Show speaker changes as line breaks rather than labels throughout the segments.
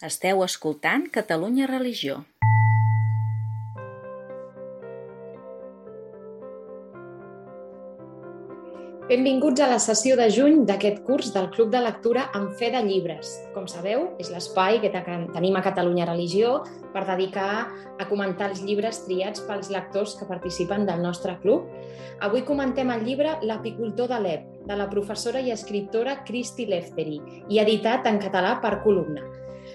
Esteu escoltant Catalunya Religió.
Benvinguts a la sessió de juny d'aquest curs del Club de Lectura amb fe de llibres. Com sabeu, és l'espai que tenim a Catalunya Religió per dedicar a comentar els llibres triats pels lectors que participen del nostre club. Avui comentem el llibre L'apicultor de l'Ep, de la professora i escriptora Christy Lefteri, i editat en català per columna.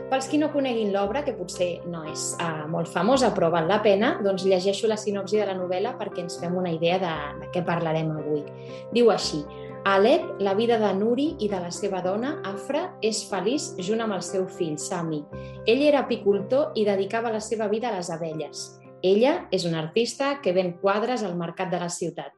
Pels qui no coneguin l'obra, que potser no és uh, molt famosa però val la pena, doncs llegeixo la sinopsi de la novel·la perquè ens fem una idea de, de què parlarem avui. Diu així, a Alep, la vida de Nuri i de la seva dona, Afra, és feliç junt amb el seu fill, Sami. Ell era apicultor i dedicava la seva vida a les abelles. Ella és una artista que ven quadres al mercat de la ciutat.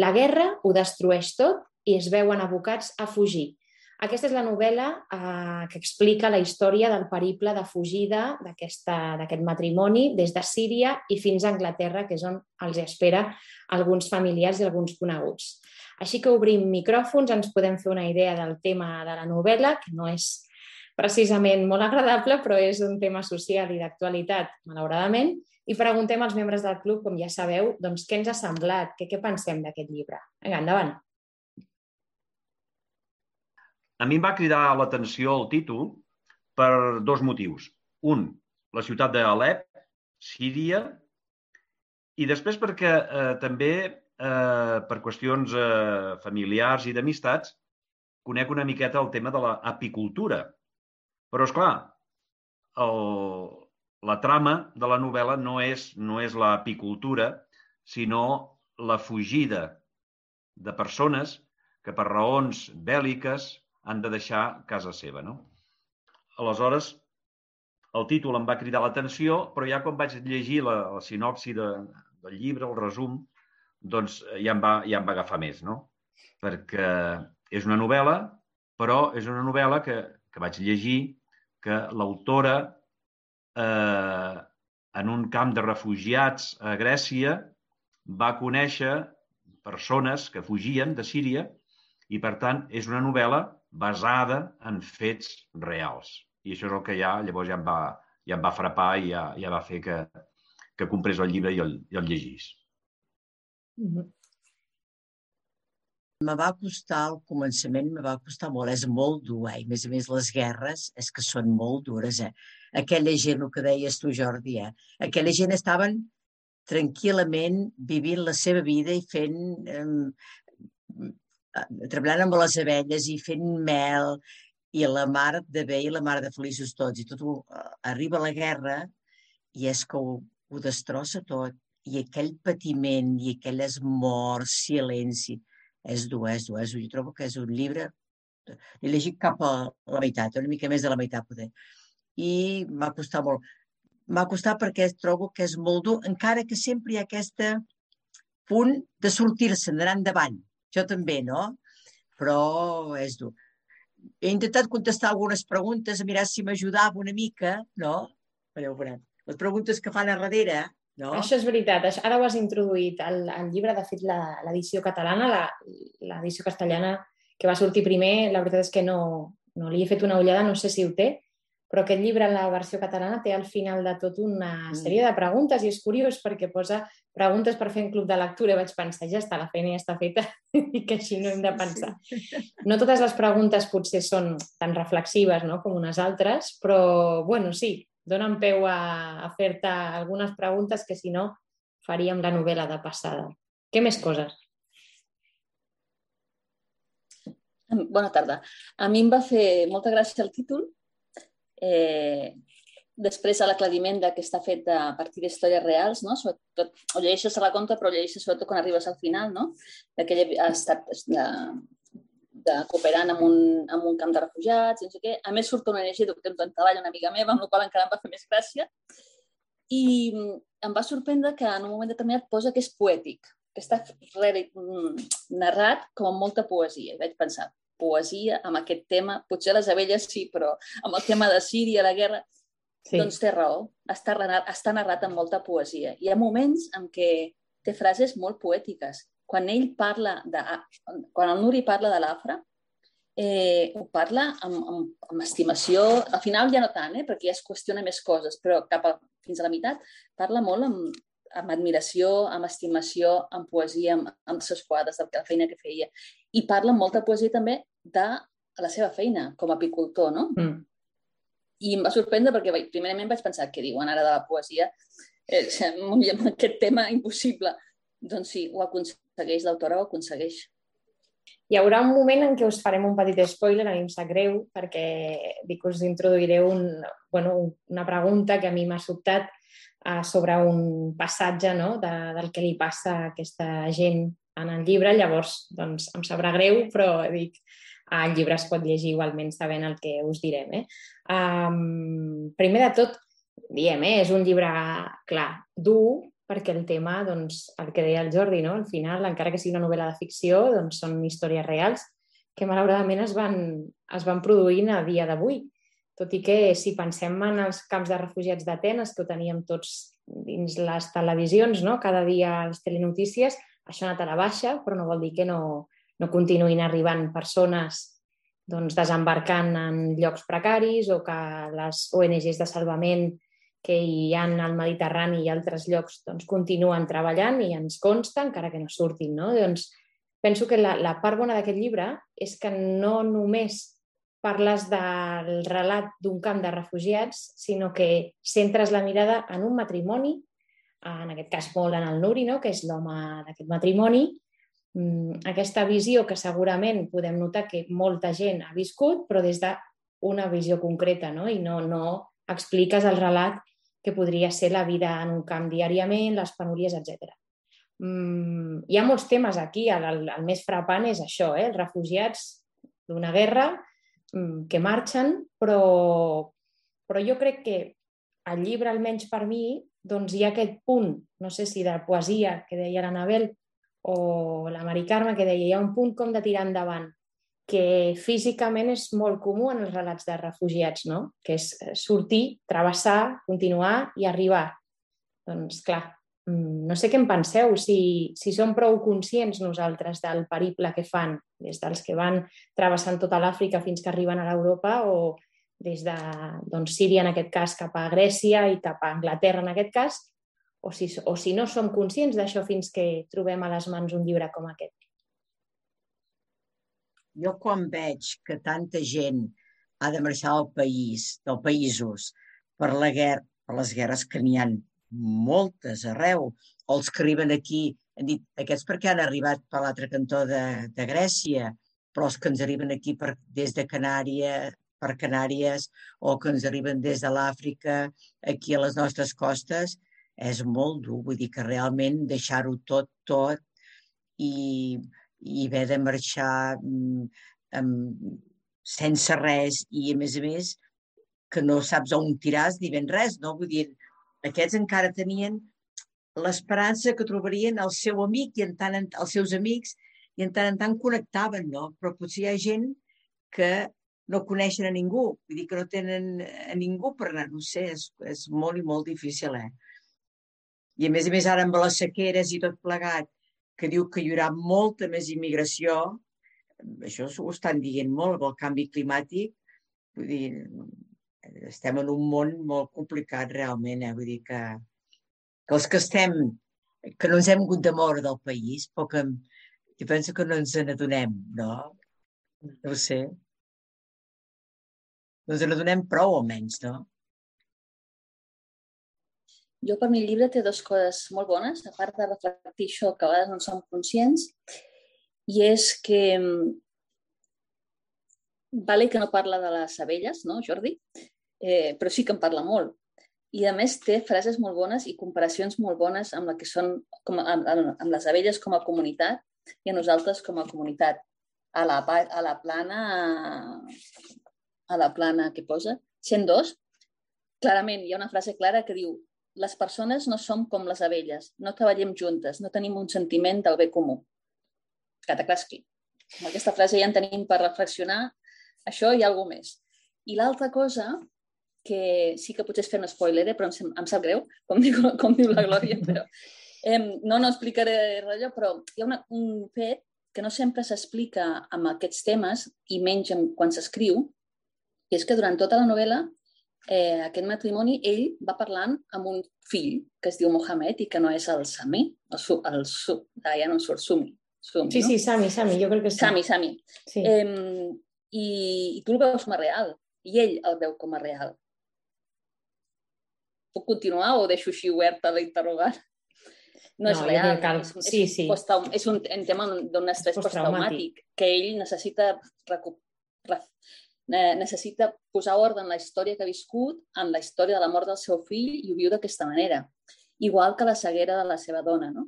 La guerra ho destrueix tot i es veuen abocats a fugir. Aquesta és la novel·la eh, que explica la història del periple de fugida d'aquest matrimoni des de Síria i fins a Anglaterra, que és on els espera alguns familiars i alguns coneguts. Així que obrim micròfons, ens podem fer una idea del tema de la novel·la, que no és precisament molt agradable, però és un tema social i d'actualitat, malauradament, i preguntem als membres del club, com ja sabeu, doncs, què ens ha semblat, què, què pensem d'aquest llibre. Vinga, endavant.
A mi em va cridar l'atenció el títol per dos motius. Un, la ciutat d'Alep, Síria, i després perquè eh, també eh, per qüestions eh, familiars i d'amistats conec una miqueta el tema de l'apicultura. Però, és clar, el, la trama de la novel·la no és, no és l'apicultura, sinó la fugida de persones que per raons bèl·liques han de deixar casa seva. No? Aleshores, el títol em va cridar l'atenció, però ja quan vaig llegir la, la sinopsi de, del llibre, el resum, doncs ja em va, ja em va agafar més, no? Perquè és una novel·la, però és una novel·la que, que vaig llegir que l'autora, eh, en un camp de refugiats a Grècia, va conèixer persones que fugien de Síria i, per tant, és una novel·la basada en fets reals. I això és el que ja, llavors ja em va, ja em va frapar i ja, ja va fer que, que comprés el llibre i el, i el llegís.
Mm -hmm. Me va costar, al començament, me va costar molt. És molt dur, eh? I, a més a més, les guerres és que són molt dures, eh? Aquella gent, el que deies tu, Jordi, eh? Aquella gent estaven tranquil·lament vivint la seva vida i fent eh, Eh, treballant amb les abelles i fent mel i la mar de bé i la mar de feliços tots. I tot ho, uh, arriba la guerra i és que ho, ho destrossa tot. I aquell patiment i aquelles morts, silenci, és dur, és dur, és dur. Jo trobo que és un llibre... L'he llegit cap a la meitat, una mica més de la meitat, poder. I m'ha costat molt. M'ha costat perquè trobo que és molt dur, encara que sempre hi ha aquest punt de sortir-se, d'anar endavant jo també, no? Però és dur. He intentat contestar algunes preguntes, a mirar si m'ajudava una mica, no? Veure. Les preguntes que fan a darrere, no?
Això és veritat. Ara ho has introduït. El, el llibre, de fet, l'edició catalana, l'edició castellana que va sortir primer, la veritat és que no, no li he fet una ullada, no sé si ho té, però aquest llibre, en la versió catalana, té al final de tot una mm. sèrie de preguntes i és curiós perquè posa preguntes per fer en club de lectura i vaig pensar, ja està, la feina ja està feta i que així no hem de pensar. No totes les preguntes potser són tan reflexives no, com unes altres, però, bueno, sí, donen peu a, a fer-te algunes preguntes que, si no, faríem la novel·la de passada. Què més coses?
Bona tarda. A mi em va fer molta gràcia el títol Eh, després a l'aclariment que està fet a partir d'històries reals, no? sobretot, o llegeixes a la compte, però llegeixes sobretot quan arribes al final, no? que ell ha estat de, de cooperant amb un, amb un camp de refugiats, no sé què. A més, surt una llegida que em treballa una amiga meva, amb la qual encara em va fer més gràcia. I em va sorprendre que en un moment determinat posa que és poètic, que està narrat com amb molta poesia. I vaig pensar, poesia amb aquest tema. Potser les abelles sí, però amb el tema de Síria, la guerra, sí. doncs té raó. Està, està narrat amb molta poesia. Hi ha moments en què té frases molt poètiques. Quan ell parla de... Quan el Nuri parla de l'Afra, eh, ho parla amb, amb, amb estimació. Al final ja no tant, eh, perquè ja es qüestiona més coses, però cap a, fins a la meitat parla molt amb, amb admiració, amb estimació, amb poesia, amb, amb els seus quadres, de la feina que feia. I parla amb molta poesia també de la seva feina com a apicultor, no? Mm. I em va sorprendre perquè primerament vaig pensar què diuen ara de la poesia, eh, amb aquest tema impossible. Doncs sí, ho aconsegueix, l'autora ho aconsegueix.
Hi haurà un moment en què us farem un petit spoiler, a mi em sap greu, perquè dic que us introduiré un, bueno, una pregunta que a mi m'ha sobtat uh, sobre un passatge no? de, del que li passa a aquesta gent en el llibre. Llavors, doncs, em sabrà greu, però dic, el llibre es pot llegir igualment sabent el que us direm. Eh? Um, primer de tot, diem, eh, és un llibre, clar, dur, perquè el tema, doncs, el que deia el Jordi, no? al final, encara que sigui una novel·la de ficció, doncs són històries reals que malauradament es van, es van produint a dia d'avui. Tot i que si pensem en els camps de refugiats d'Atenes, que ho teníem tots dins les televisions, no? cada dia les telenotícies, això ha anat a la baixa, però no vol dir que no, no continuïn arribant persones doncs, desembarcant en llocs precaris o que les ONGs de salvament que hi ha al Mediterrani i altres llocs doncs, continuen treballant i ens consta, encara que no surtin. No? Doncs, penso que la, la part bona d'aquest llibre és que no només parles del relat d'un camp de refugiats, sinó que centres la mirada en un matrimoni, en aquest cas molt en el Nuri, no? que és l'home d'aquest matrimoni, mm, aquesta visió que segurament podem notar que molta gent ha viscut, però des d'una visió concreta, no? i no, no expliques el relat que podria ser la vida en un camp diàriament, les penúries, etc. Mm, hi ha molts temes aquí, el, el, el més frapant és això, eh? els refugiats d'una guerra mm, que marxen, però, però jo crec que el llibre, almenys per mi, doncs hi ha aquest punt, no sé si de poesia que deia l'Anabel o la Mari Carme que deia hi ha un punt com de tirar endavant, que físicament és molt comú en els relats de refugiats, no? que és eh, sortir, travessar, continuar i arribar. Doncs clar, mm, no sé què en penseu, si, si som prou conscients nosaltres del periple que fan, des dels que van travessant tota l'Àfrica fins que arriben a l'Europa o des de doncs, Síria en aquest cas cap a Grècia i cap a Anglaterra en aquest cas, o si, o si no som conscients d'això fins que trobem a les mans un llibre com aquest.
Jo quan veig que tanta gent ha de marxar del país, dels països, per la guerra, per les guerres que n'hi han moltes arreu, els que arriben aquí, han dit, aquests perquè han arribat per l'altre cantó de, de Grècia, però els que ens arriben aquí per, des de Canària, per Canàries, o que ens arriben des de l'Àfrica, aquí a les nostres costes, és molt dur. Vull dir que realment deixar-ho tot, tot, i i haver de marxar um, sense res i, a més a més, que no saps on tiràs ni ben res, no? Vull dir, aquests encara tenien l'esperança que trobarien el seu amic i en tant en, els seus amics i en tant en tant connectaven, no? Però potser hi ha gent que no coneixen a ningú, vull dir que no tenen a ningú per anar, no sé, és, és molt i molt difícil, eh? I a més a més ara amb les sequeres i tot plegat, que diu que hi haurà molta més immigració, això ho estan dient molt, el canvi climàtic, vull dir, estem en un món molt complicat realment, eh? vull dir que, que els que estem, que no ens hem hagut de moure del país, però que jo penso que no ens n'adonem, no? No ho sé. No ens n'adonem prou, almenys, no?
Jo, per mi, el llibre té dues coses molt bones, a part de reflectir això que a vegades no som conscients, i és que mm, vale que no parla de les abelles, no, Jordi? Eh, però sí que en parla molt. I, a més, té frases molt bones i comparacions molt bones amb, la que són, com, amb, amb les abelles com a comunitat i a nosaltres com a comunitat. A la, a la plana, a la plana que posa, 102, clarament hi ha una frase clara que diu les persones no som com les abelles, no treballem juntes, no tenim un sentiment del bé comú. Cataclasqui. Amb aquesta frase ja en tenim per reflexionar això i alguna més. I l'altra cosa, que sí que potser és fer un spoiler, eh, però em, em sap greu, com diu, com diu la Glòria, però eh, no, no explicaré res, però hi ha una, un fet que no sempre s'explica amb aquests temes i menys quan s'escriu, és que durant tota la novel·la eh, aquest matrimoni, ell va parlant amb un fill que es diu Mohamed i que no és el Sami, el, su, el su, ja no surt Sumi. Sumi
sí,
no?
sí, Sami, Sami, jo crec que sí.
Sami, Sami.
Sí.
Eh, i, I tu el veus com a real, i ell el veu com a real. Puc continuar o deixo així oberta la interrogant? No, és
No, jo
real,
que cal-
és,
sí,
és,
sí.
posttraum- és un, un tema d'un estrès
Posttraumàtic.
que ell necessita recu- ne- necessita posar ordre en la història que ha viscut, en la història de la mort del seu fill i ho viu d'aquesta manera. Igual que la ceguera de la seva dona, no?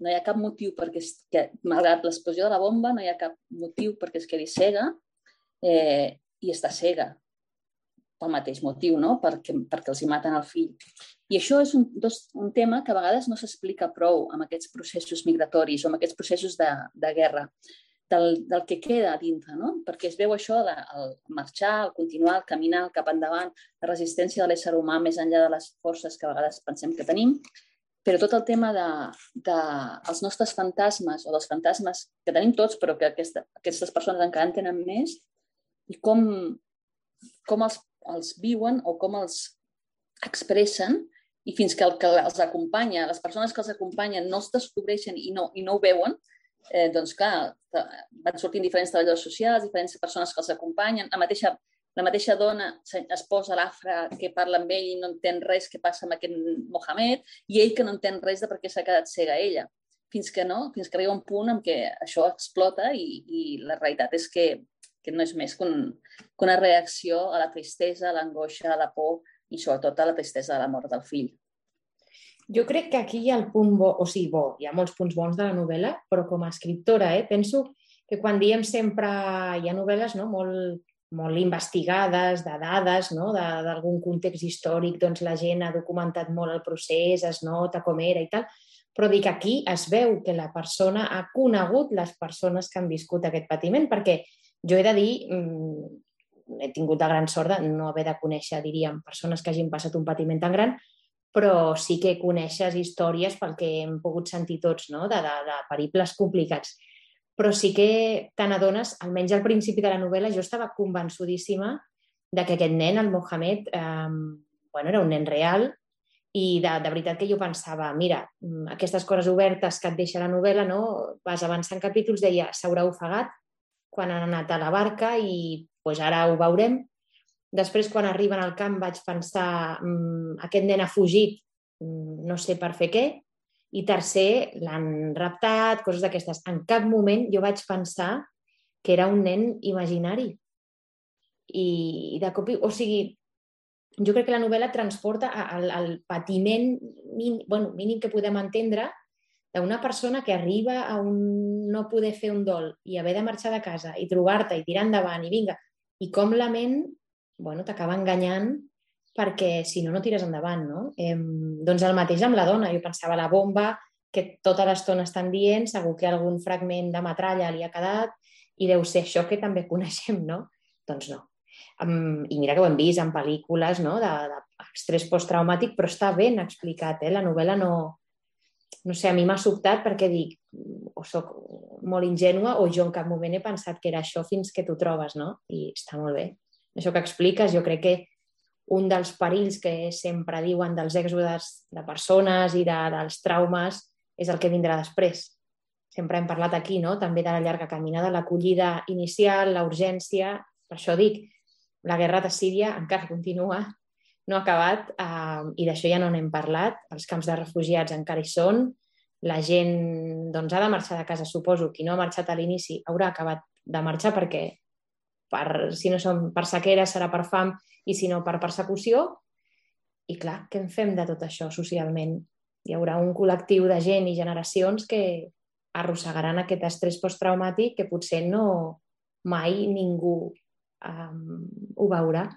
No hi ha cap motiu perquè, es- que, malgrat l'explosió de la bomba, no hi ha cap motiu perquè es quedi cega eh, i està cega pel mateix motiu, no? perquè, perquè els hi maten el fill. I això és un, dos, un tema que a vegades no s'explica prou amb aquests processos migratoris o amb aquests processos de, de guerra, del, del que queda a dintre, no? perquè es veu això, de, el marxar, el continuar, el caminar, el cap endavant, la resistència de l'ésser humà més enllà de les forces que a vegades pensem que tenim, però tot el tema de, de els nostres fantasmes o dels fantasmes que tenim tots, però que aquesta, aquestes persones encara en tenen més, i com, com els, els viuen o com els expressen i fins que el que els acompanya, les persones que els acompanyen no els descobreixen i no, i no ho veuen, eh, doncs clar, van sortint diferents treballadors socials, diferents persones que els acompanyen, la mateixa, la mateixa dona es posa l'afra que parla amb ell i no entén res que passa amb aquest Mohamed i ell que no entén res de per què s'ha quedat cega ella. Fins que no, fins que arriba un punt en què això explota i, i la realitat és que, que no és més que, un, que una reacció a la tristesa, a l'angoixa, a la por i sobretot a la tristesa de la mort del fill.
Jo crec que aquí hi ha el punt bo, o sigui, bo, hi ha molts punts bons de la novel·la, però com a escriptora, eh, penso que quan diem sempre hi ha novel·les no, molt, molt investigades, de dades, no, d'algun context històric, doncs la gent ha documentat molt el procés, es nota com era i tal, però dic aquí es veu que la persona ha conegut les persones que han viscut aquest patiment, perquè jo he de dir, mm, he tingut la gran sort de no haver de conèixer, diríem, persones que hagin passat un patiment tan gran, però sí que coneixes històries pel que hem pogut sentir tots, no? de, de, de periples complicats. Però sí que te n'adones, almenys al principi de la novel·la, jo estava convençudíssima de que aquest nen, el Mohamed, eh, bueno, era un nen real i de, de veritat que jo pensava, mira, mm, aquestes coses obertes que et deixa la novel·la, no? vas avançant capítols, deia, s'haurà ofegat quan han anat a la barca i pues, ara ho veurem. Després, quan arriben al camp, vaig pensar mmm, aquest nen ha fugit, mm, no sé per fer què. I tercer, l'han raptat, coses d'aquestes. En cap moment jo vaig pensar que era un nen imaginari. I, de cop, o sigui, jo crec que la novel·la transporta al, al patiment mínim, bueno, mínim que podem entendre d'una persona que arriba a un no poder fer un dol i haver de marxar de casa i trobar-te i tirar endavant i vinga, i com la ment bueno, t'acaba enganyant perquè si no, no tires endavant, no? Eh, doncs el mateix amb la dona. Jo pensava, la bomba, que tota l'estona estan dient, segur que algun fragment de metralla li ha quedat i deu ser això que també coneixem, no? Doncs no. Um, I mira que ho hem vist en pel·lícules no? d'estrès de, posttraumàtic, però està ben explicat. Eh? La novel·la no... No sé, a mi m'ha sobtat perquè dic o sóc molt ingènua o jo en cap moment he pensat que era això fins que t'ho trobes, no? I està molt bé. Això que expliques, jo crec que un dels perills que sempre diuen dels èxodes de persones i de, dels traumes és el que vindrà després. Sempre hem parlat aquí, no? també de la llarga caminada, l'acollida inicial, la urgència. Per això dic, la guerra de Síria encara continua, no ha acabat eh, i d'això ja no n'hem parlat. Els camps de refugiats encara hi són. La gent doncs, ha de marxar de casa, suposo. Qui no ha marxat a l'inici haurà acabat de marxar perquè per, si no són per sequera serà per fam i si no per persecució. I clar, què en fem de tot això socialment? Hi haurà un col·lectiu de gent i generacions que arrossegaran aquest estrès posttraumàtic que potser no mai ningú um, ho veurà.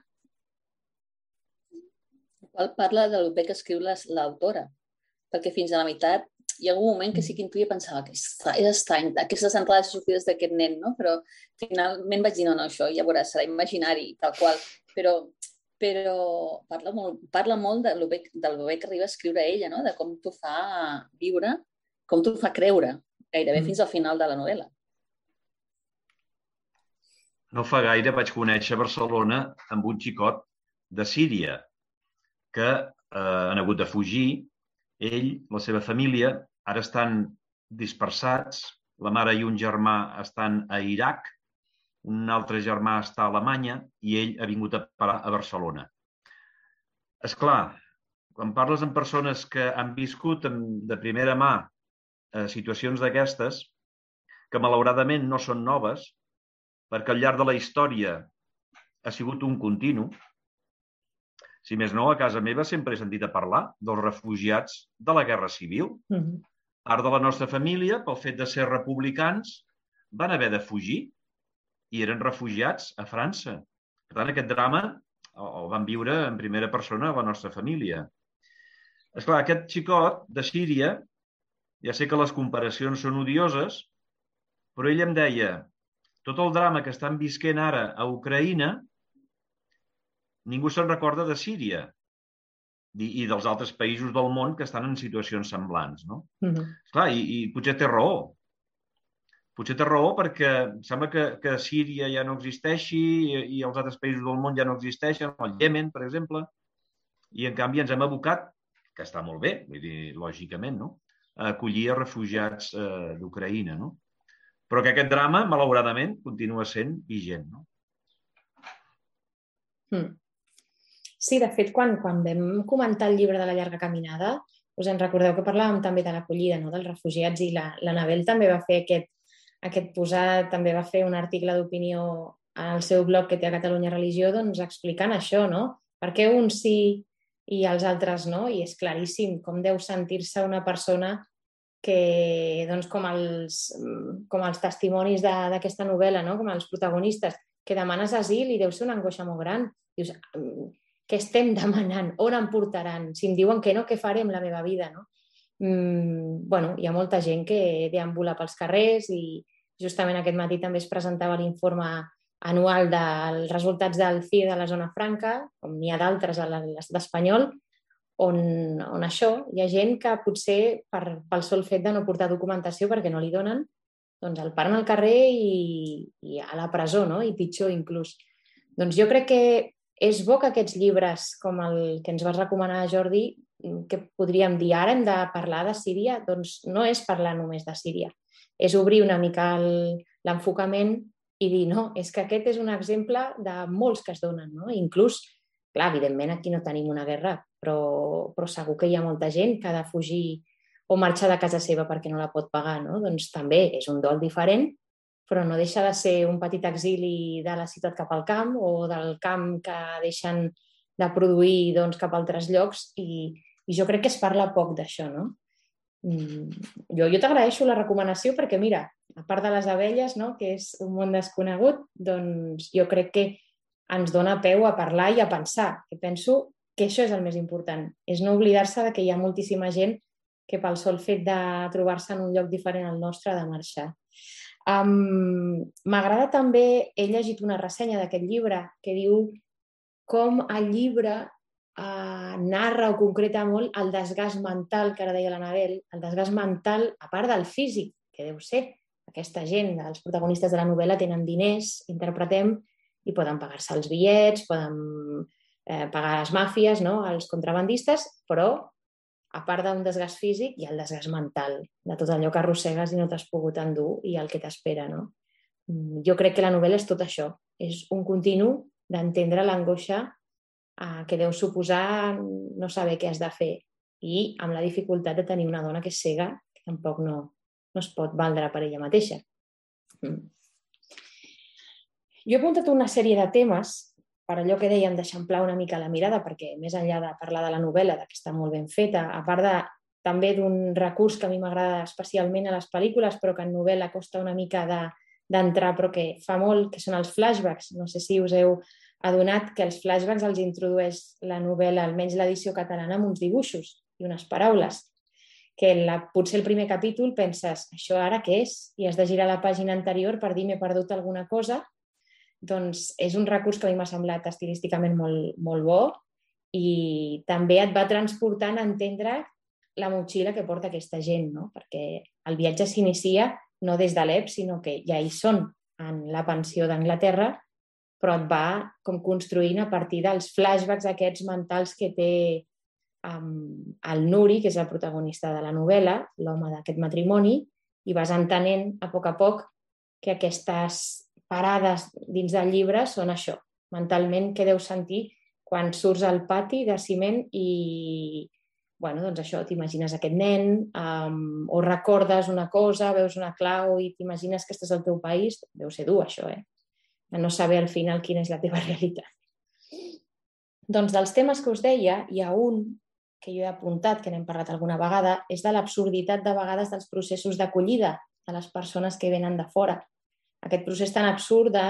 qual parla del bé que escriu l'autora, perquè fins a la meitat hi ha algun moment que sí que intuïa pensava que és és estrany, aquestes entrades i sortides d'aquest nen, no? però finalment vaig dir, no, no, això ja veuràs, serà imaginari, tal qual, però, però parla molt, parla molt de lo bé, del bé que arriba a escriure ella, no? de com t'ho fa viure, com t'ho fa creure, gairebé
Mm.
fins al final de la novel·la.
no fa gaire vaig conèixer Barcelona amb un xicot de Síria que eh, han hagut de fugir. Ell, la seva família, ara estan dispersats. La mare i un germà estan a Iraq, un altre germà està a Alemanya i ell ha vingut a parar a Barcelona. És clar, quan parles amb persones que han viscut de primera mà eh, situacions d'aquestes, que malauradament no són noves, perquè al llarg de la història ha sigut un continu. Si més no, a casa meva sempre he sentit a parlar dels refugiats de la Guerra Civil. Mm -hmm. Part de la nostra família, pel fet de ser republicans, van haver de fugir i eren refugiats a França. Per tant, aquest drama el van viure en primera persona a la nostra família. És clar, aquest xicot de Síria, ja sé que les comparacions són odioses, però ell em deia, tot el drama que estan visquent ara a Ucraïna, ningú se'n recorda de Síria i, i dels altres països del món que estan en situacions semblants. No? Mm -hmm. Clar, i, i potser té raó. Potser té raó perquè sembla que, que Síria ja no existeixi i, i els altres països del món ja no existeixen, el Yemen, per exemple, i en canvi ens hem abocat, que està molt bé, vull dir, lògicament, no? a acollir a refugiats eh, d'Ucraïna. No? però que aquest drama, malauradament, continua sent vigent. No?
Hmm. Sí, de fet, quan, quan vam comentar el llibre de la llarga caminada, us en recordeu que parlàvem també de l'acollida no? dels refugiats i la, la Nabel també va fer aquest, aquest posat, també va fer un article d'opinió al seu blog que té a Catalunya Religió, doncs explicant això, no? Per què uns sí i els altres no? I és claríssim com deu sentir-se una persona que, doncs, com, els, com els testimonis d'aquesta novel·la, no? com els protagonistes, que demanes asil i deu ser una angoixa molt gran. Dius, què estem demanant? On em portaran? Si em diuen que no, què faré amb la meva vida? No? Mm, bueno, hi ha molta gent que deambula pels carrers i justament aquest matí també es presentava l'informe anual dels resultats del CIE de la zona franca, com n'hi ha d'altres a l'estat espanyol, on, on això hi ha gent que potser per, pel sol fet de no portar documentació perquè no li donen, doncs el paren al carrer i, i a la presó, no? i pitjor inclús. Doncs jo crec que és bo que aquests llibres, com el que ens vas recomanar, Jordi, que podríem dir ara hem de parlar de Síria, doncs no és parlar només de Síria, és obrir una mica l'enfocament i dir, no, és que aquest és un exemple de molts que es donen, no? inclús Clar, evidentment aquí no tenim una guerra, però, però segur que hi ha molta gent que ha de fugir o marxar de casa seva perquè no la pot pagar, no? Doncs també és un dol diferent, però no deixa de ser un petit exili de la ciutat cap al camp o del camp que deixen de produir doncs, cap a altres llocs i, i jo crec que es parla poc d'això, no? Mm, jo, jo t'agraeixo la recomanació perquè, mira, a part de les abelles, no, que és un món desconegut, doncs jo crec que ens dona peu a parlar i a pensar. Que penso que això és el més important, és no oblidar-se de que hi ha moltíssima gent que pel sol fet de trobar-se en un lloc diferent al nostre ha de marxar. Um, M'agrada també, he llegit una ressenya d'aquest llibre que diu com el llibre uh, narra o concreta molt el desgast mental, que ara deia l'Anabel, el desgast mental, a part del físic, que deu ser. Aquesta gent, els protagonistes de la novel·la, tenen diners, interpretem, i poden pagar-se els bitllets, poden eh, pagar les màfies, no? els contrabandistes, però a part d'un desgast físic hi ha el desgast mental, de tot allò que arrossegues i no t'has pogut endur i el que t'espera. No? Mm, jo crec que la novel·la és tot això, és un continu d'entendre l'angoixa eh, que deu suposar no saber què has de fer i amb la dificultat de tenir una dona que és cega, que tampoc no, no es pot valdre per ella mateixa. Mm. Jo he apuntat una sèrie de temes per allò que dèiem d'eixamplar una mica la mirada, perquè més enllà de parlar de la novel·la, que està molt ben feta, a part de, també d'un recurs que a mi m'agrada especialment a les pel·lícules, però que en novel·la costa una mica d'entrar, de, però que fa molt, que són els flashbacks. No sé si us heu adonat que els flashbacks els introdueix la novel·la, almenys l'edició catalana, amb uns dibuixos i unes paraules que la, potser el primer capítol penses, això ara què és? I has de girar la pàgina anterior per dir m'he perdut alguna cosa doncs és un recurs que a mi m'ha semblat estilísticament molt, molt bo i també et va transportant a entendre la motxilla que porta aquesta gent, no? perquè el viatge s'inicia no des de l'EP, sinó que ja hi són en la pensió d'Anglaterra, però et va com construint a partir dels flashbacks aquests mentals que té um, el Nuri, que és el protagonista de la novel·la, l'home d'aquest matrimoni, i vas entenent a poc a poc que aquestes parades dins del llibre són això, mentalment què deus sentir quan surts al pati de ciment i, bueno, doncs això, t'imagines aquest nen um, o recordes una cosa, veus una clau i t'imagines que estàs al teu país, deu ser dur això, eh? De no saber al final quina és la teva realitat. Doncs dels temes que us deia, hi ha un que jo he apuntat, que n'hem parlat alguna vegada, és de l'absurditat de vegades dels processos d'acollida de les persones que venen de fora. Aquest procés tan absurd de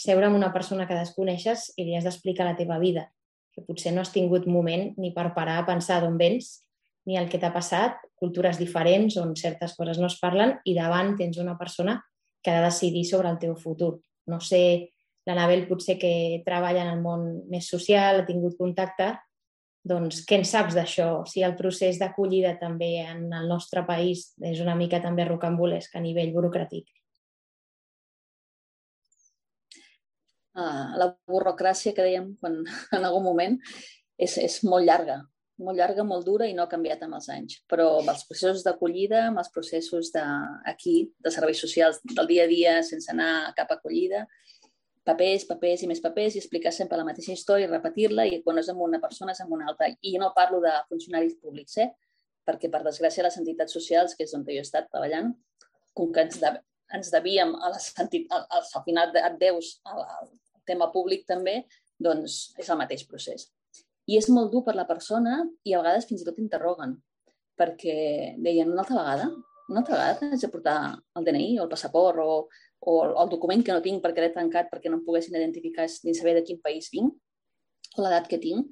seure amb una persona que desconeixes i li has d'explicar la teva vida, que potser no has tingut moment ni per parar a pensar d'on vens, ni el que t'ha passat, cultures diferents on certes coses no es parlen i davant tens una persona que ha de decidir sobre el teu futur. No sé, l'Anabel potser que treballa en el món més social, ha tingut contacte, doncs, què en saps d'això? Si el procés d'acollida també en el nostre país és una mica també rocambolesc a nivell burocràtic.
Uh, la burocràcia que dèiem quan, en algun moment és, és molt llarga, molt llarga, molt dura i no ha canviat amb els anys. Però amb els processos d'acollida, amb els processos de, aquí, de serveis socials del dia a dia, sense anar a cap acollida, papers, papers i més papers i explicar sempre la mateixa història i repetir-la i quan és amb una persona és amb una altra. I no parlo de funcionaris públics, eh? perquè per desgràcia les entitats socials, que és on jo he estat treballant, com que ens, de, ens devíem a les entitats, al, al final et deus al, al tema públic també, doncs és el mateix procés. I és molt dur per la persona i a vegades fins i tot interroguen, perquè deien una altra vegada, una altra vegada haig de portar el DNI o el passaport o, o el document que no tinc perquè l'he tancat perquè no em poguessin identificar ni saber de quin país vinc o l'edat que tinc.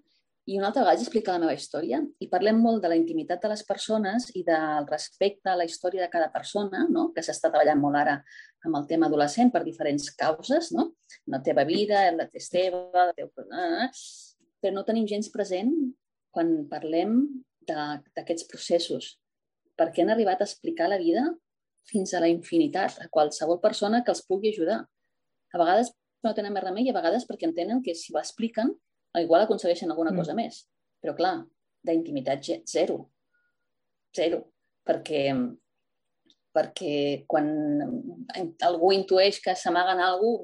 I una altra vegada explicar la meva història i parlem molt de la intimitat de les persones i del respecte a la història de cada persona, no? que s'està treballant molt ara amb el tema adolescent per diferents causes, no? la teva vida, la teva, la teva... però no tenim gens present quan parlem d'aquests processos perquè han arribat a explicar la vida fins a la infinitat a qualsevol persona que els pugui ajudar. A vegades no tenen més remei i a vegades perquè entenen que si ho expliquen, igual aconsegueixen alguna mm. cosa més. Però clar, d'intimitat zero. Zero. Perquè, perquè quan algú intueix que s'amaguen cosa,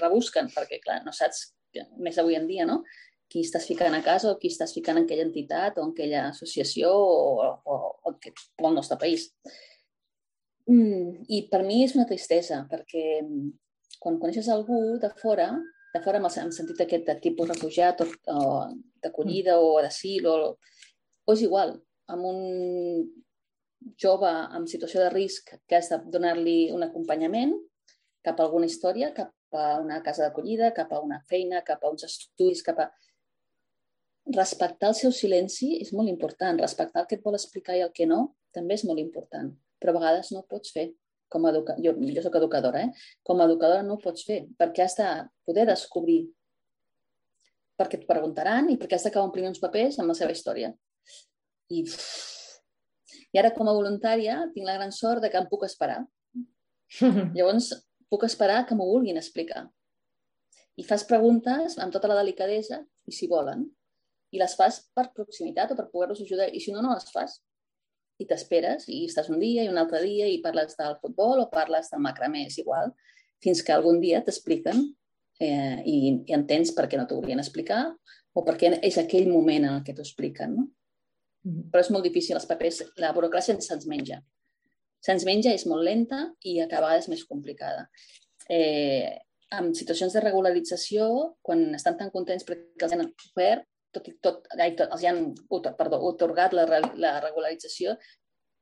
rebusquen, perquè clar, no saps, més avui en dia, no? qui estàs ficant a casa o qui estàs ficant en aquella entitat o en aquella associació o, o, o, o el nostre país. Mm, I per mi és una tristesa, perquè quan coneixes algú de fora, de fora en el sentit aquest de tipus refugiat o, o d'acollida o d'asil o, o és igual, amb un jove en situació de risc que has de donar-li un acompanyament cap a alguna història, cap a una casa d'acollida, cap a una feina, cap a uns estudis, cap a respectar el seu silenci és molt important. Respectar el que et vol explicar i el que no també és molt important. Però a vegades no ho pots fer. Com a educa... jo, jo soc educadora, eh? Com a educadora no ho pots fer perquè has de poder descobrir perquè et preguntaran i perquè has d'acabar omplint uns papers amb la seva història. I, I ara, com a voluntària, tinc la gran sort de que em puc esperar. Llavors, puc esperar que m'ho vulguin explicar. I fas preguntes amb tota la delicadesa i si volen i les fas per proximitat o per poder-los ajudar. I si no, no les fas. I t'esperes i estàs un dia i un altre dia i parles del futbol o parles del macramé, és igual, fins que algun dia t'expliquen eh, i, i entens per què no t'ho volien explicar o per què és aquell moment en que t'ho expliquen. No? Mm -hmm. Però és molt difícil, els papers, la burocràcia se'ns menja. Se'ns menja, és molt lenta i a vegades més complicada. Eh, en situacions de regularització, quan estan tan contents perquè els han ofert, tot i tot, ai, tot els han perdó, otorgat la, la regularització,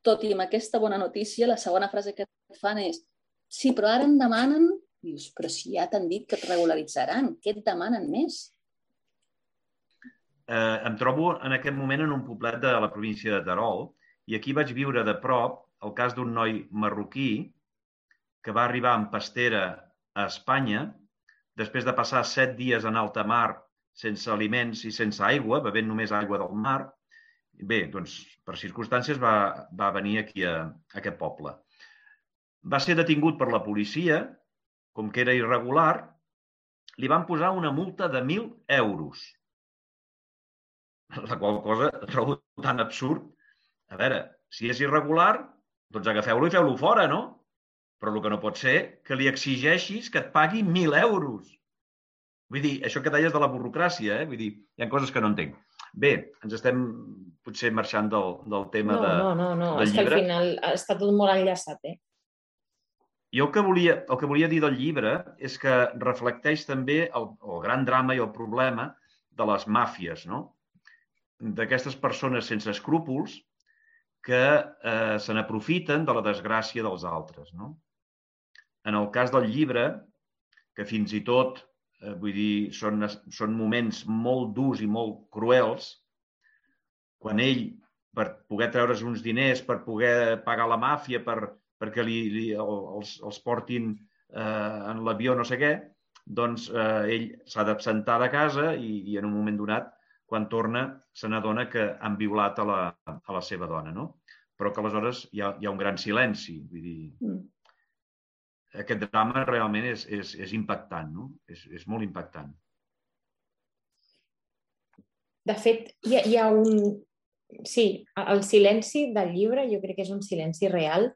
tot i amb aquesta bona notícia, la segona frase que et fan és sí, però ara em demanen, dius, però si ja t'han dit que et regularitzaran, què et demanen més?
Eh, em trobo en aquest moment en un poblet de la província de Terol i aquí vaig viure de prop el cas d'un noi marroquí que va arribar en pastera a Espanya després de passar set dies en alta mar sense aliments i sense aigua, bevent només aigua del mar. Bé, doncs, per circumstàncies va, va venir aquí a, a aquest poble. Va ser detingut per la policia com que era irregular, li van posar una multa de 1.000 euros. La qual cosa trobo tan absurd. A veure, si és irregular, doncs agafeu-lo i feu-lo fora, no? Però el que no pot ser que li exigeixis que et pagui 1.000 euros. Vull dir, això que deies de la burocràcia, eh? Vull dir, hi ha coses que no entenc. Bé, ens estem potser marxant del, del tema
no,
de,
no, no, no.
del
és que al
llibre.
final està tot molt enllaçat, eh?
Jo el que, volia, el que volia dir del llibre és que reflecteix també el, el gran drama i el problema de les màfies, no? d'aquestes persones sense escrúpols que eh, se n'aprofiten de la desgràcia dels altres. No? En el cas del llibre, que fins i tot, eh, vull dir, són, són moments molt durs i molt cruels, quan ell, per poder treure's uns diners, per poder pagar la màfia, per, perquè li, li, els, els portin eh, en l'avió no sé què, doncs eh, ell s'ha d'absentar de casa i, i en un moment donat, quan torna, se n'adona que han violat a la, a la seva dona, no? Però que aleshores hi ha, hi ha un gran silenci. Vull dir,
Mm.
Aquest drama realment és, és, és impactant, no? És, és molt impactant.
De fet, hi ha, hi ha un... Sí, el silenci del llibre jo crec que és un silenci real.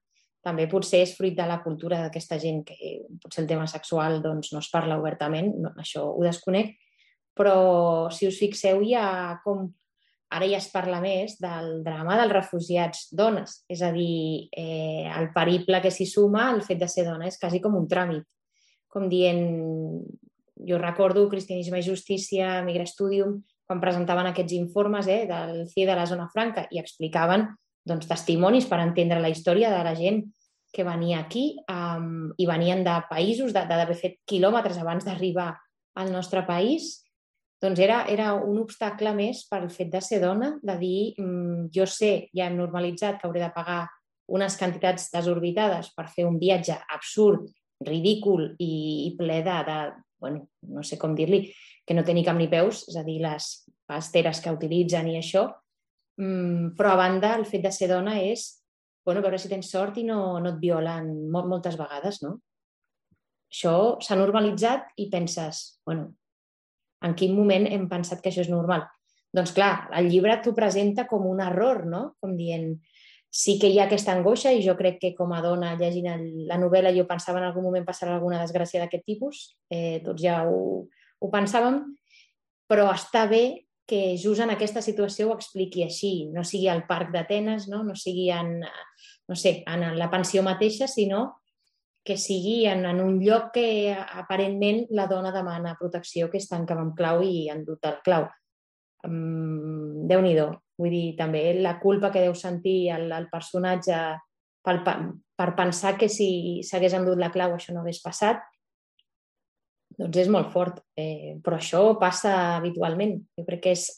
També potser és fruit de la cultura d'aquesta gent que potser el tema sexual doncs, no es parla obertament, no, això ho desconec, però si us fixeu hi ha com... Ara ja es parla més del drama dels refugiats dones, és a dir, eh, el periple que s'hi suma, el fet de ser dona, és quasi com un tràmit. Com dient, jo recordo Cristianisme i Justícia, Migra Studium, quan presentaven aquests informes eh, del CIE de la Zona Franca i explicaven doncs, testimonis per entendre la història de la gent que venia aquí um, i venien de països, d'haver fet quilòmetres abans d'arribar al nostre país, doncs era, era un obstacle més pel fet de ser dona, de dir, mm, jo sé, ja hem normalitzat que hauré de pagar unes quantitats desorbitades per fer un viatge absurd, ridícul i, i ple de, de bueno, no sé com dir-li, que no té ni cap ni peus, és a dir, les pasteres que utilitzen i això, mm, però a banda el fet de ser dona és bueno, veure si tens sort i no, no et violen molt, moltes vegades, no? Això s'ha normalitzat i penses, bueno, en quin moment hem pensat que això és normal? Doncs clar, el llibre t'ho presenta com un error, no? Com dient, sí que hi ha aquesta angoixa i jo crec que com a dona llegint el, la novel·la jo pensava en algun moment passarà alguna desgràcia d'aquest tipus, eh, tots ja ho, ho pensàvem, però està bé que just en aquesta situació ho expliqui així, no sigui al parc d'Atenes, no? no sigui en, no sé, en la pensió mateixa, sinó que sigui en, en un lloc que aparentment la dona demana protecció, que és tanca amb clau i han dut el clau. Um, Déu-n'hi-do. Vull dir, també la culpa que deu sentir el, el personatge per, per pensar que si s'hagués endut la clau això no hagués passat, doncs és molt fort. Eh, però això passa habitualment. Jo crec que és,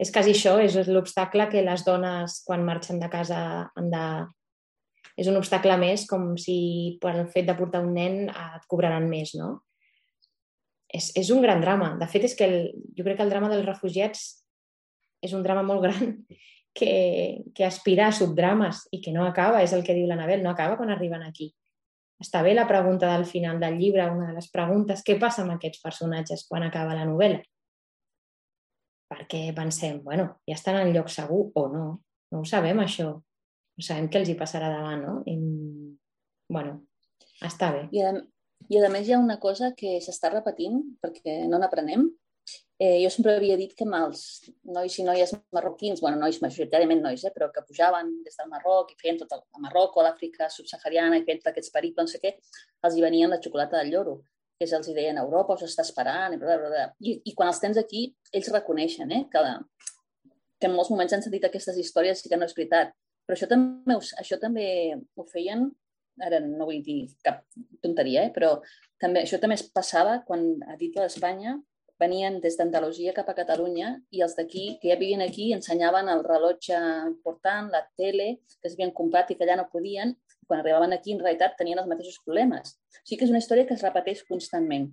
és quasi això, és l'obstacle que les dones quan marxen de casa han de... És un obstacle més, com si per el fet de portar un nen et cobraran més, no? És, és un gran drama. De fet, és que el, jo crec que el drama dels refugiats és un drama molt gran que, que aspira a subdrames i que no acaba, és el que diu l'Anabel, no acaba quan arriben aquí està bé la pregunta del final del llibre, una de les preguntes, què passa amb aquests personatges quan acaba la novel·la? Perquè pensem, bueno, ja estan en lloc segur o no? No ho sabem, això. Sabem què els hi passarà davant, no? I, bueno, està bé.
I a, I a més hi ha una cosa que s'està repetint, perquè no n'aprenem, Eh, jo sempre havia dit que amb els nois i noies marroquins, bueno, nois majoritàriament nois, eh, però que pujaven des del Marroc i feien tot el, Marroc o l'Àfrica subsahariana i feien aquests periples, no sé què, els hi venien la xocolata del lloro, que els hi deien Europa us està esperant, i, bla, bla, bla. I, i quan els tens aquí, ells reconeixen eh, que, que en molts moments han sentit aquestes històries i que no és veritat. Però això també, això també ho feien, ara no vull dir cap tonteria, eh, però també, això també es passava quan a dit d'Espanya venien des d'Andalusia cap a Catalunya i els d'aquí, que ja vivien aquí, ensenyaven el rellotge important, la tele, que s'havien comprat i que allà no podien. Quan arribaven aquí, en realitat, tenien els mateixos problemes. O sigui que és una història que es repeteix constantment.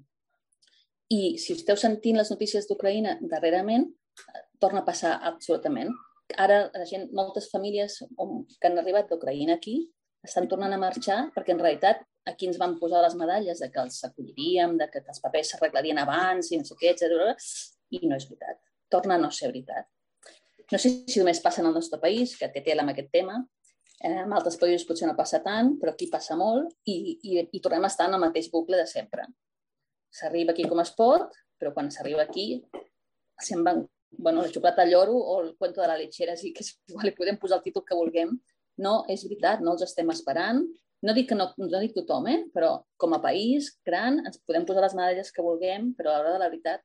I si esteu sentint les notícies d'Ucraïna darrerament, torna a passar absolutament. Ara, la gent, moltes famílies que han arribat d'Ucraïna aquí estan tornant a marxar perquè en realitat aquí ens van posar les medalles de que els acolliríem, de que els papers s'arreglarien abans i no sé què, etc. I no és veritat. Torna a no ser veritat. No sé si només passa en el nostre país, que té tela amb aquest tema, eh, en altres països potser no passa tant, però aquí passa molt i, i, i tornem a estar en el mateix bucle de sempre. S'arriba aquí com es pot, però quan s'arriba aquí se'n van bueno, la xocolata lloro o el cuento de la lechera, sí que és igual, li podem posar el títol que vulguem. No, és veritat, no els estem esperant. No dic que no, no dic tothom, eh? però com a país gran ens podem posar les medalles que vulguem, però a l'hora de la veritat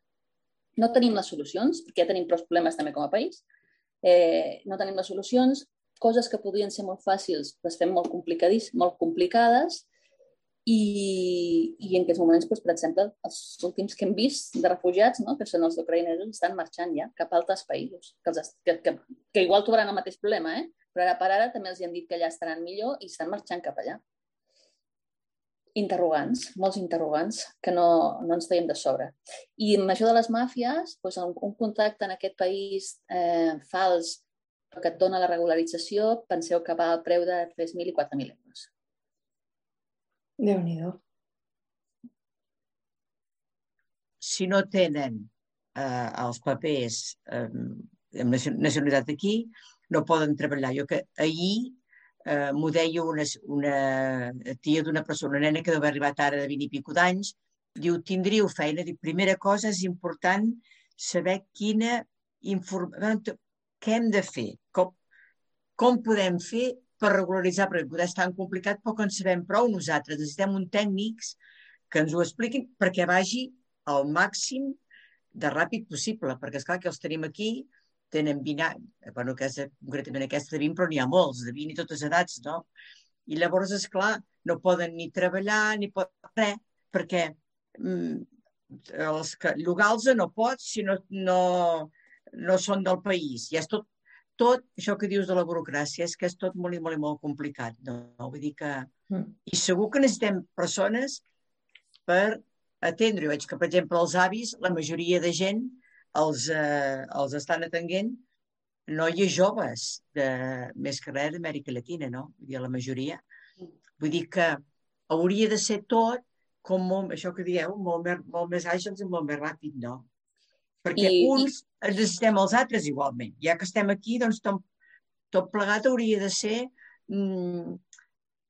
no tenim les solucions, perquè ja tenim prou problemes també com a país. Eh, no tenim les solucions, coses que podrien ser molt fàcils les fem molt, molt complicades i, i en aquests moments, doncs, per exemple, els últims que hem vist de refugiats, no? que són els ucraïnesos, estan marxant ja cap a altres països, que, els, que, que, que igual trobaran el mateix problema, eh? però ara per ara també els han dit que allà estaran millor i estan marxant cap allà. Interrogants, molts interrogants que no, no ens teiem de sobre. I amb això de les màfies, doncs un, un contacte en aquest país eh, fals que et dona la regularització, penseu que va al preu de 3.000 i 4.000 euros
déu nhi
Si no tenen eh, els papers eh, amb nacionalitat aquí, no poden treballar. Jo que ahir eh, m'ho deia una, una tia d'una persona, una nena que deu haver arribat ara de 20 i pico d'anys, diu, tindríeu feina. Dic, primera cosa, és important saber quina informació, què hem de fer, com, com podem fer per regularitzar, perquè poder és tan complicat, que en sabem prou nosaltres. Necessitem un tècnics que ens ho expliquin perquè vagi al màxim de ràpid possible, perquè és clar que els tenim aquí, tenen 20 anys, bueno, aquesta, concretament aquesta de 20, però n'hi ha molts, de 20 i totes edats, no? I llavors, és clar, no poden ni treballar, ni poden res, perquè mm, els que, llogar-los no pots si no, no, no són del país. Ja és tot tot això que dius de la burocràcia és que és tot molt i molt i molt complicat. No? Vull dir que... Mm. I segur que necessitem persones per atendre. Jo veig que, per exemple, els avis, la majoria de gent els, eh, els estan atenguent noies joves, de, més que res d'Amèrica Latina, no? Vull dir, la majoria. Vull dir que hauria de ser tot com molt, això que dieu, molt més, molt més àgils i molt més ràpid, no? Perquè I, uns i... necessitem els altres igualment. Ja que estem aquí, doncs tot, tot plegat hauria de ser mm,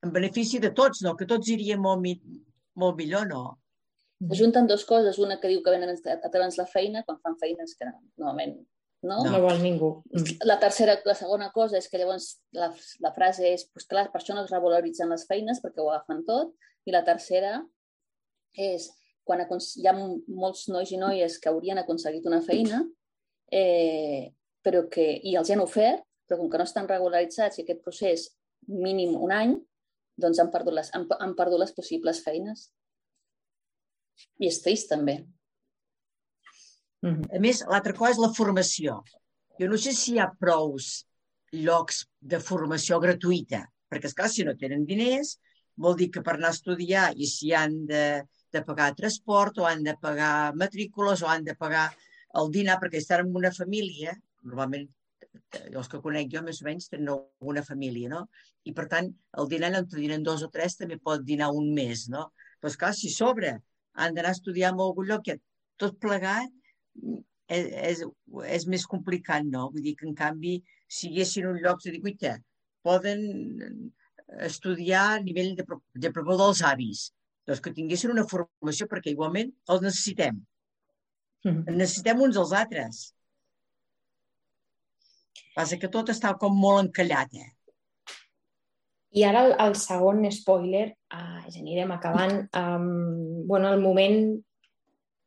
en benefici de tots, no? Que tots iríem molt, mi, molt millor, no?
Junten dues coses. Una que diu que venen a treure'ns la feina, quan fan feines que normalment no?
No, no vol ningú.
La tercera, la segona cosa és que llavors la, la frase és, pues clar, per això no es revaloritzen les feines perquè ho agafen tot. I la tercera és, quan hi ha molts nois i noies que haurien aconseguit una feina eh, però que, i els han ofert, però com que no estan regularitzats i aquest procés mínim un any, doncs han perdut les, han, han perdut les possibles feines. I és trist, també.
A més, l'altra cosa és la formació. Jo no sé si hi ha prous llocs de formació gratuïta, perquè, esclar, si no tenen diners, vol dir que per anar a estudiar i si han de de pagar transport o han de pagar matrícules o han de pagar el dinar perquè estan en una família, normalment els que conec jo més o menys tenen una família, no? I per tant, el dinar en dinen dos o tres també pot dinar un mes, no? Però esclar, si sobre han d'anar a estudiar en algun lloc, que tot plegat és, és, és més complicat, no? Vull dir que, en canvi, si hi haguessin un lloc de dir, poden estudiar a nivell de, de, de dels avis, doncs que tinguessin una formació perquè igualment els necessitem. Mm. Necessitem uns als altres. Passa que tot està com molt encallat, eh?
I ara el, el segon spoiler, uh, ja anirem acabant. Um, bueno, el moment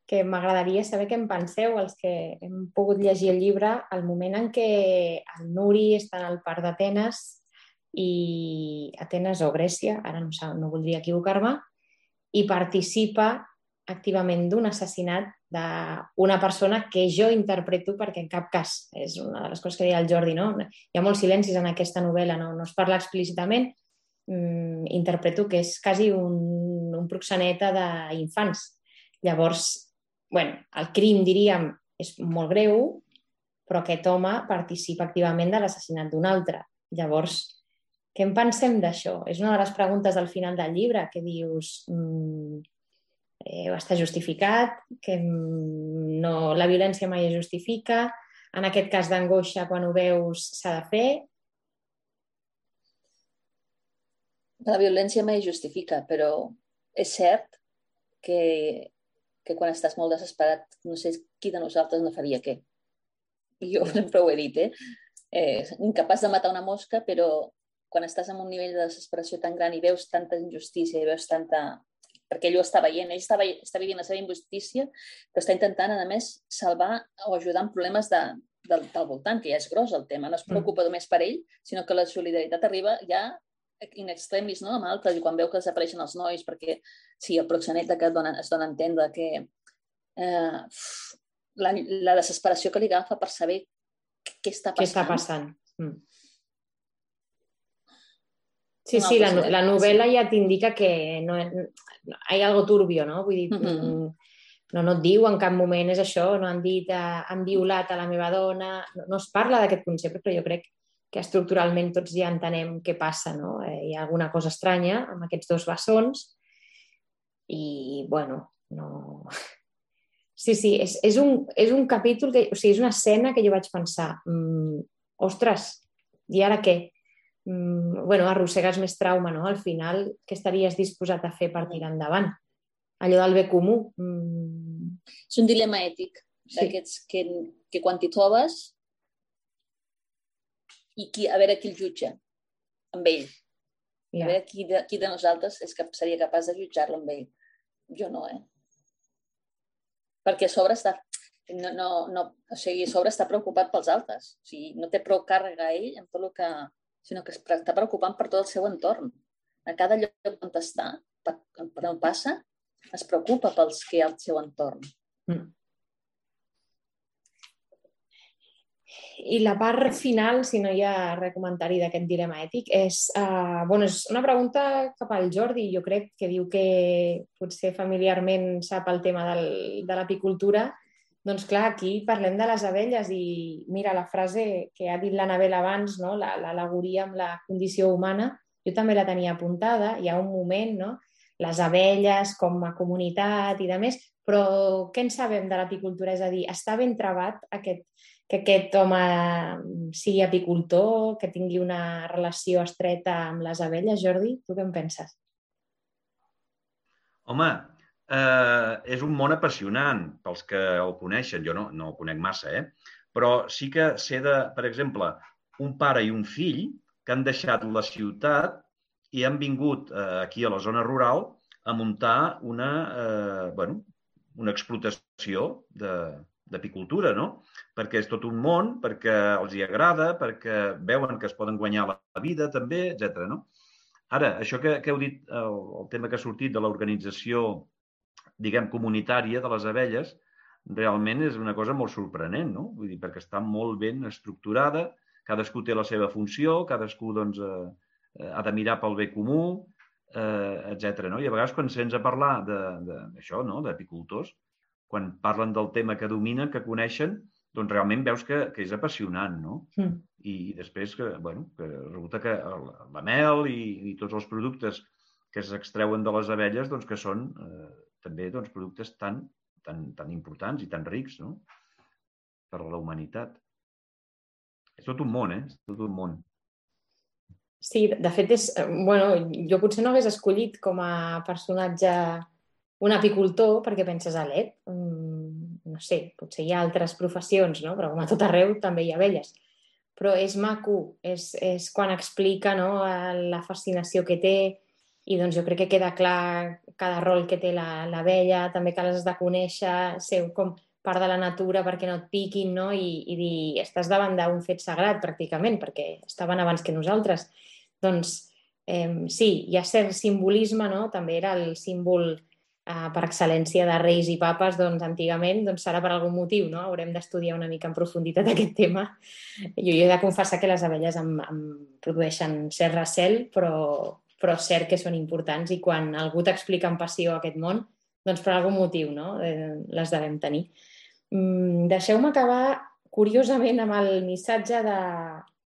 que m'agradaria saber què en penseu, els que hem pogut llegir el llibre, el moment en què el Nuri està en el parc d'Atenes i Atenes o Grècia, ara no, no voldria equivocar-me, i participa activament d'un assassinat d'una persona que jo interpreto perquè en cap cas, és una de les coses que deia el Jordi, no? hi ha molts silencis en aquesta novel·la, no, no es parla explícitament, mm, interpreto que és quasi un, un proxeneta d'infants. Llavors, bueno, el crim, diríem, és molt greu, però aquest home participa activament de l'assassinat d'un altre. Llavors, què en pensem d'això? És una de les preguntes al final del llibre, que dius mm, eh, està justificat, que mm, no, la violència mai es justifica, en aquest cas d'angoixa, quan ho veus, s'ha de fer.
La violència mai justifica, però és cert que, que quan estàs molt desesperat, no sé qui de nosaltres no faria què. Jo sempre ho he dit, eh? eh incapaç de matar una mosca, però quan estàs en un nivell de desesperació tan gran i veus tanta injustícia i veus tanta... perquè ell ho està veient, ell està, veient, està vivint la seva injustícia, però està intentant, a més, salvar o ajudar en problemes de, del, del voltant, que ja és gros el tema. No es mm. preocupa mm. només per ell, sinó que la solidaritat arriba ja in extremis no? amb altres i quan veu que desapareixen els nois perquè sí, el proxeneta que dona, es dona a entendre que eh, la, la desesperació que li agafa per saber què està passant.
Què està passant. Mm. Sí, sí, la, la novel·la ja t'indica que no, hi ha algo turbio, no? Vull dir, mm -hmm. no, no et diu en cap moment és això, no han dit eh, han violat a la meva dona, no, no es parla d'aquest concepte, però jo crec que estructuralment tots ja entenem què passa, no? Eh, hi ha alguna cosa estranya amb aquests dos bessons i, bueno, no... Sí, sí, és, és, un, és un capítol, que, o sigui, és una escena que jo vaig pensar, mm, ostres, i ara què? Mm, bueno, arrossegues més trauma, no? Al final, què estaries disposat a fer per tirar endavant? Allò del bé comú. Mm...
És un dilema ètic d'aquests sí. que, que quan t'hi trobes i qui, a veure qui el jutja amb ell. Yeah. A veure qui de, qui de nosaltres és que seria capaç de jutjar-lo amb ell. Jo no, eh? Perquè a sobre està no, no, no, o sigui, a sobre està preocupat pels altres. O sigui, no té prou càrrega ell amb tot el que, sinó que està preocupant per tot el seu entorn. A cada lloc on està, per, per on passa, es preocupa pels que hi ha al seu entorn. Mm.
I la part final, si no hi ha res comentari d'aquest dilema ètic, és, uh, bueno, és una pregunta cap al Jordi. Jo crec que diu que potser familiarment sap el tema del, de l'apicultura doncs clar, aquí parlem de les abelles i mira la frase que ha dit l'Anabel abans, no? l'alegoria amb la condició humana, jo també la tenia apuntada, hi ha un moment, no? les abelles com a comunitat i de més, però què en sabem de l'apicultura? És a dir, està ben trebat aquest, que aquest home sigui apicultor, que tingui una relació estreta amb les abelles, Jordi? Tu què en penses?
Home, eh, és un món apassionant pels que el coneixen. Jo no, no el conec massa, eh? però sí que sé de, per exemple, un pare i un fill que han deixat la ciutat i han vingut eh, aquí a la zona rural a muntar una, eh, bueno, una explotació d'apicultura, no? Perquè és tot un món, perquè els hi agrada, perquè veuen que es poden guanyar la vida també, etc. no? Ara, això que, que heu dit, el, el tema que ha sortit de l'organització diguem, comunitària de les abelles, realment és una cosa molt sorprenent, no? Vull dir, perquè està molt ben estructurada, cadascú té la seva funció, cadascú doncs, eh, ha de mirar pel bé comú, eh, etc. No? I a vegades quan sents a parlar d'això, no? d'apicultors, quan parlen del tema que dominen, que coneixen, doncs realment veus que, que és apassionant, no? Mm. I, I després que, bueno, que resulta que la mel i, i tots els productes que s'extreuen de les abelles, doncs que són eh, també doncs, productes tan, tan, tan importants i tan rics no? per a la humanitat. És tot un món, eh? És tot un món.
Sí, de fet, és, eh, bueno, jo potser no hagués escollit com a personatge un apicultor perquè penses a l'ET. Mm, no sé, potser hi ha altres professions, no? però com a tot arreu també hi ha abelles. Però és maco, és, és quan explica no, la fascinació que té, i doncs jo crec que queda clar cada rol que té l'abella, la, també que les has de conèixer, ser com part de la natura perquè no et piquin, no? I, i dir, estàs davant d'un fet sagrat, pràcticament, perquè estaven abans que nosaltres. Doncs eh, sí, hi ha cert simbolisme, no? També era el símbol eh, per excel·lència de reis i papes, doncs antigament doncs serà per algun motiu, no? Haurem d'estudiar una mica en profunditat aquest tema. Jo, he de confessar que les abelles em, em produeixen cert recel, però, però és cert que són importants i quan algú t'explica amb passió aquest món, doncs per algun motiu no? eh, les devem tenir. Mm, Deixeu-me acabar curiosament amb el missatge de,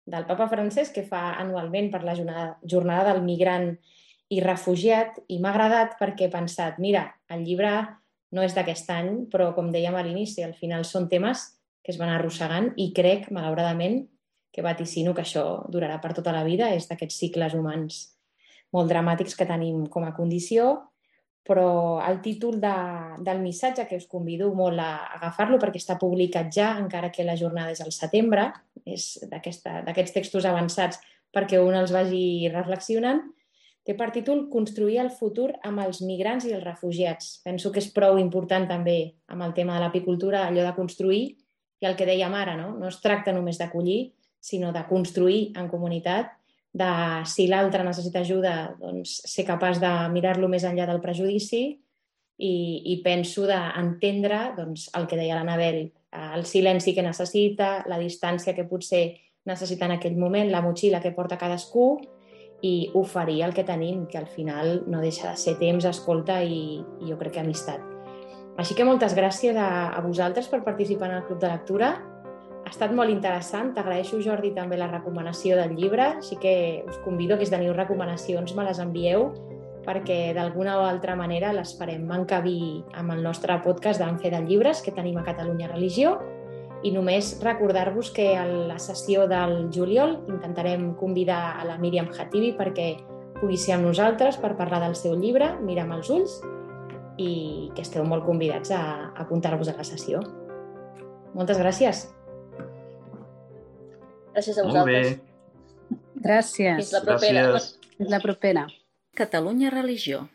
del papa francès que fa anualment per la jornada, jornada del migrant i refugiat i m'ha agradat perquè he pensat, mira, el llibre no és d'aquest any, però com dèiem a l'inici, al final són temes que es van arrossegant i crec, malauradament, que vaticino que això durarà per tota la vida, és d'aquests cicles humans molt dramàtics que tenim com a condició, però el títol de, del missatge, que us convido molt a agafar-lo perquè està publicat ja, encara que la jornada és al setembre, és d'aquests textos avançats perquè un els vagi reflexionant, té per títol Construir el futur amb els migrants i els refugiats. Penso que és prou important també amb el tema de l'apicultura, allò de construir, i el que dèiem ara, no? no es tracta només d'acollir, sinó de construir en comunitat de si l'altre necessita ajuda, doncs ser capaç de mirar-lo més enllà del prejudici i, i penso d'entendre doncs, el que deia l'Anabel, el silenci que necessita, la distància que potser necessita en aquell moment, la motxilla que porta cadascú i oferir el que tenim, que al final no deixa de ser temps, escolta i, i jo crec que amistat. Així que moltes gràcies a, a vosaltres per participar en el Club de Lectura ha estat molt interessant. T'agraeixo, Jordi, també la recomanació del llibre. Així que us convido que si teniu recomanacions me les envieu perquè d'alguna o altra manera les farem encabir amb el nostre podcast d'en Fe de Llibres que tenim a Catalunya Religió i només recordar-vos que a la sessió del juliol intentarem convidar a la Míriam Hatibi perquè pugui ser amb nosaltres per parlar del seu llibre, Mira amb els ulls, i que esteu molt convidats a apuntar-vos a la sessió. Moltes gràcies.
Gràcies a vosaltres.
Gràcies.
Fins la propera.
Gràcies.
Fins la propera. Catalunya Religió.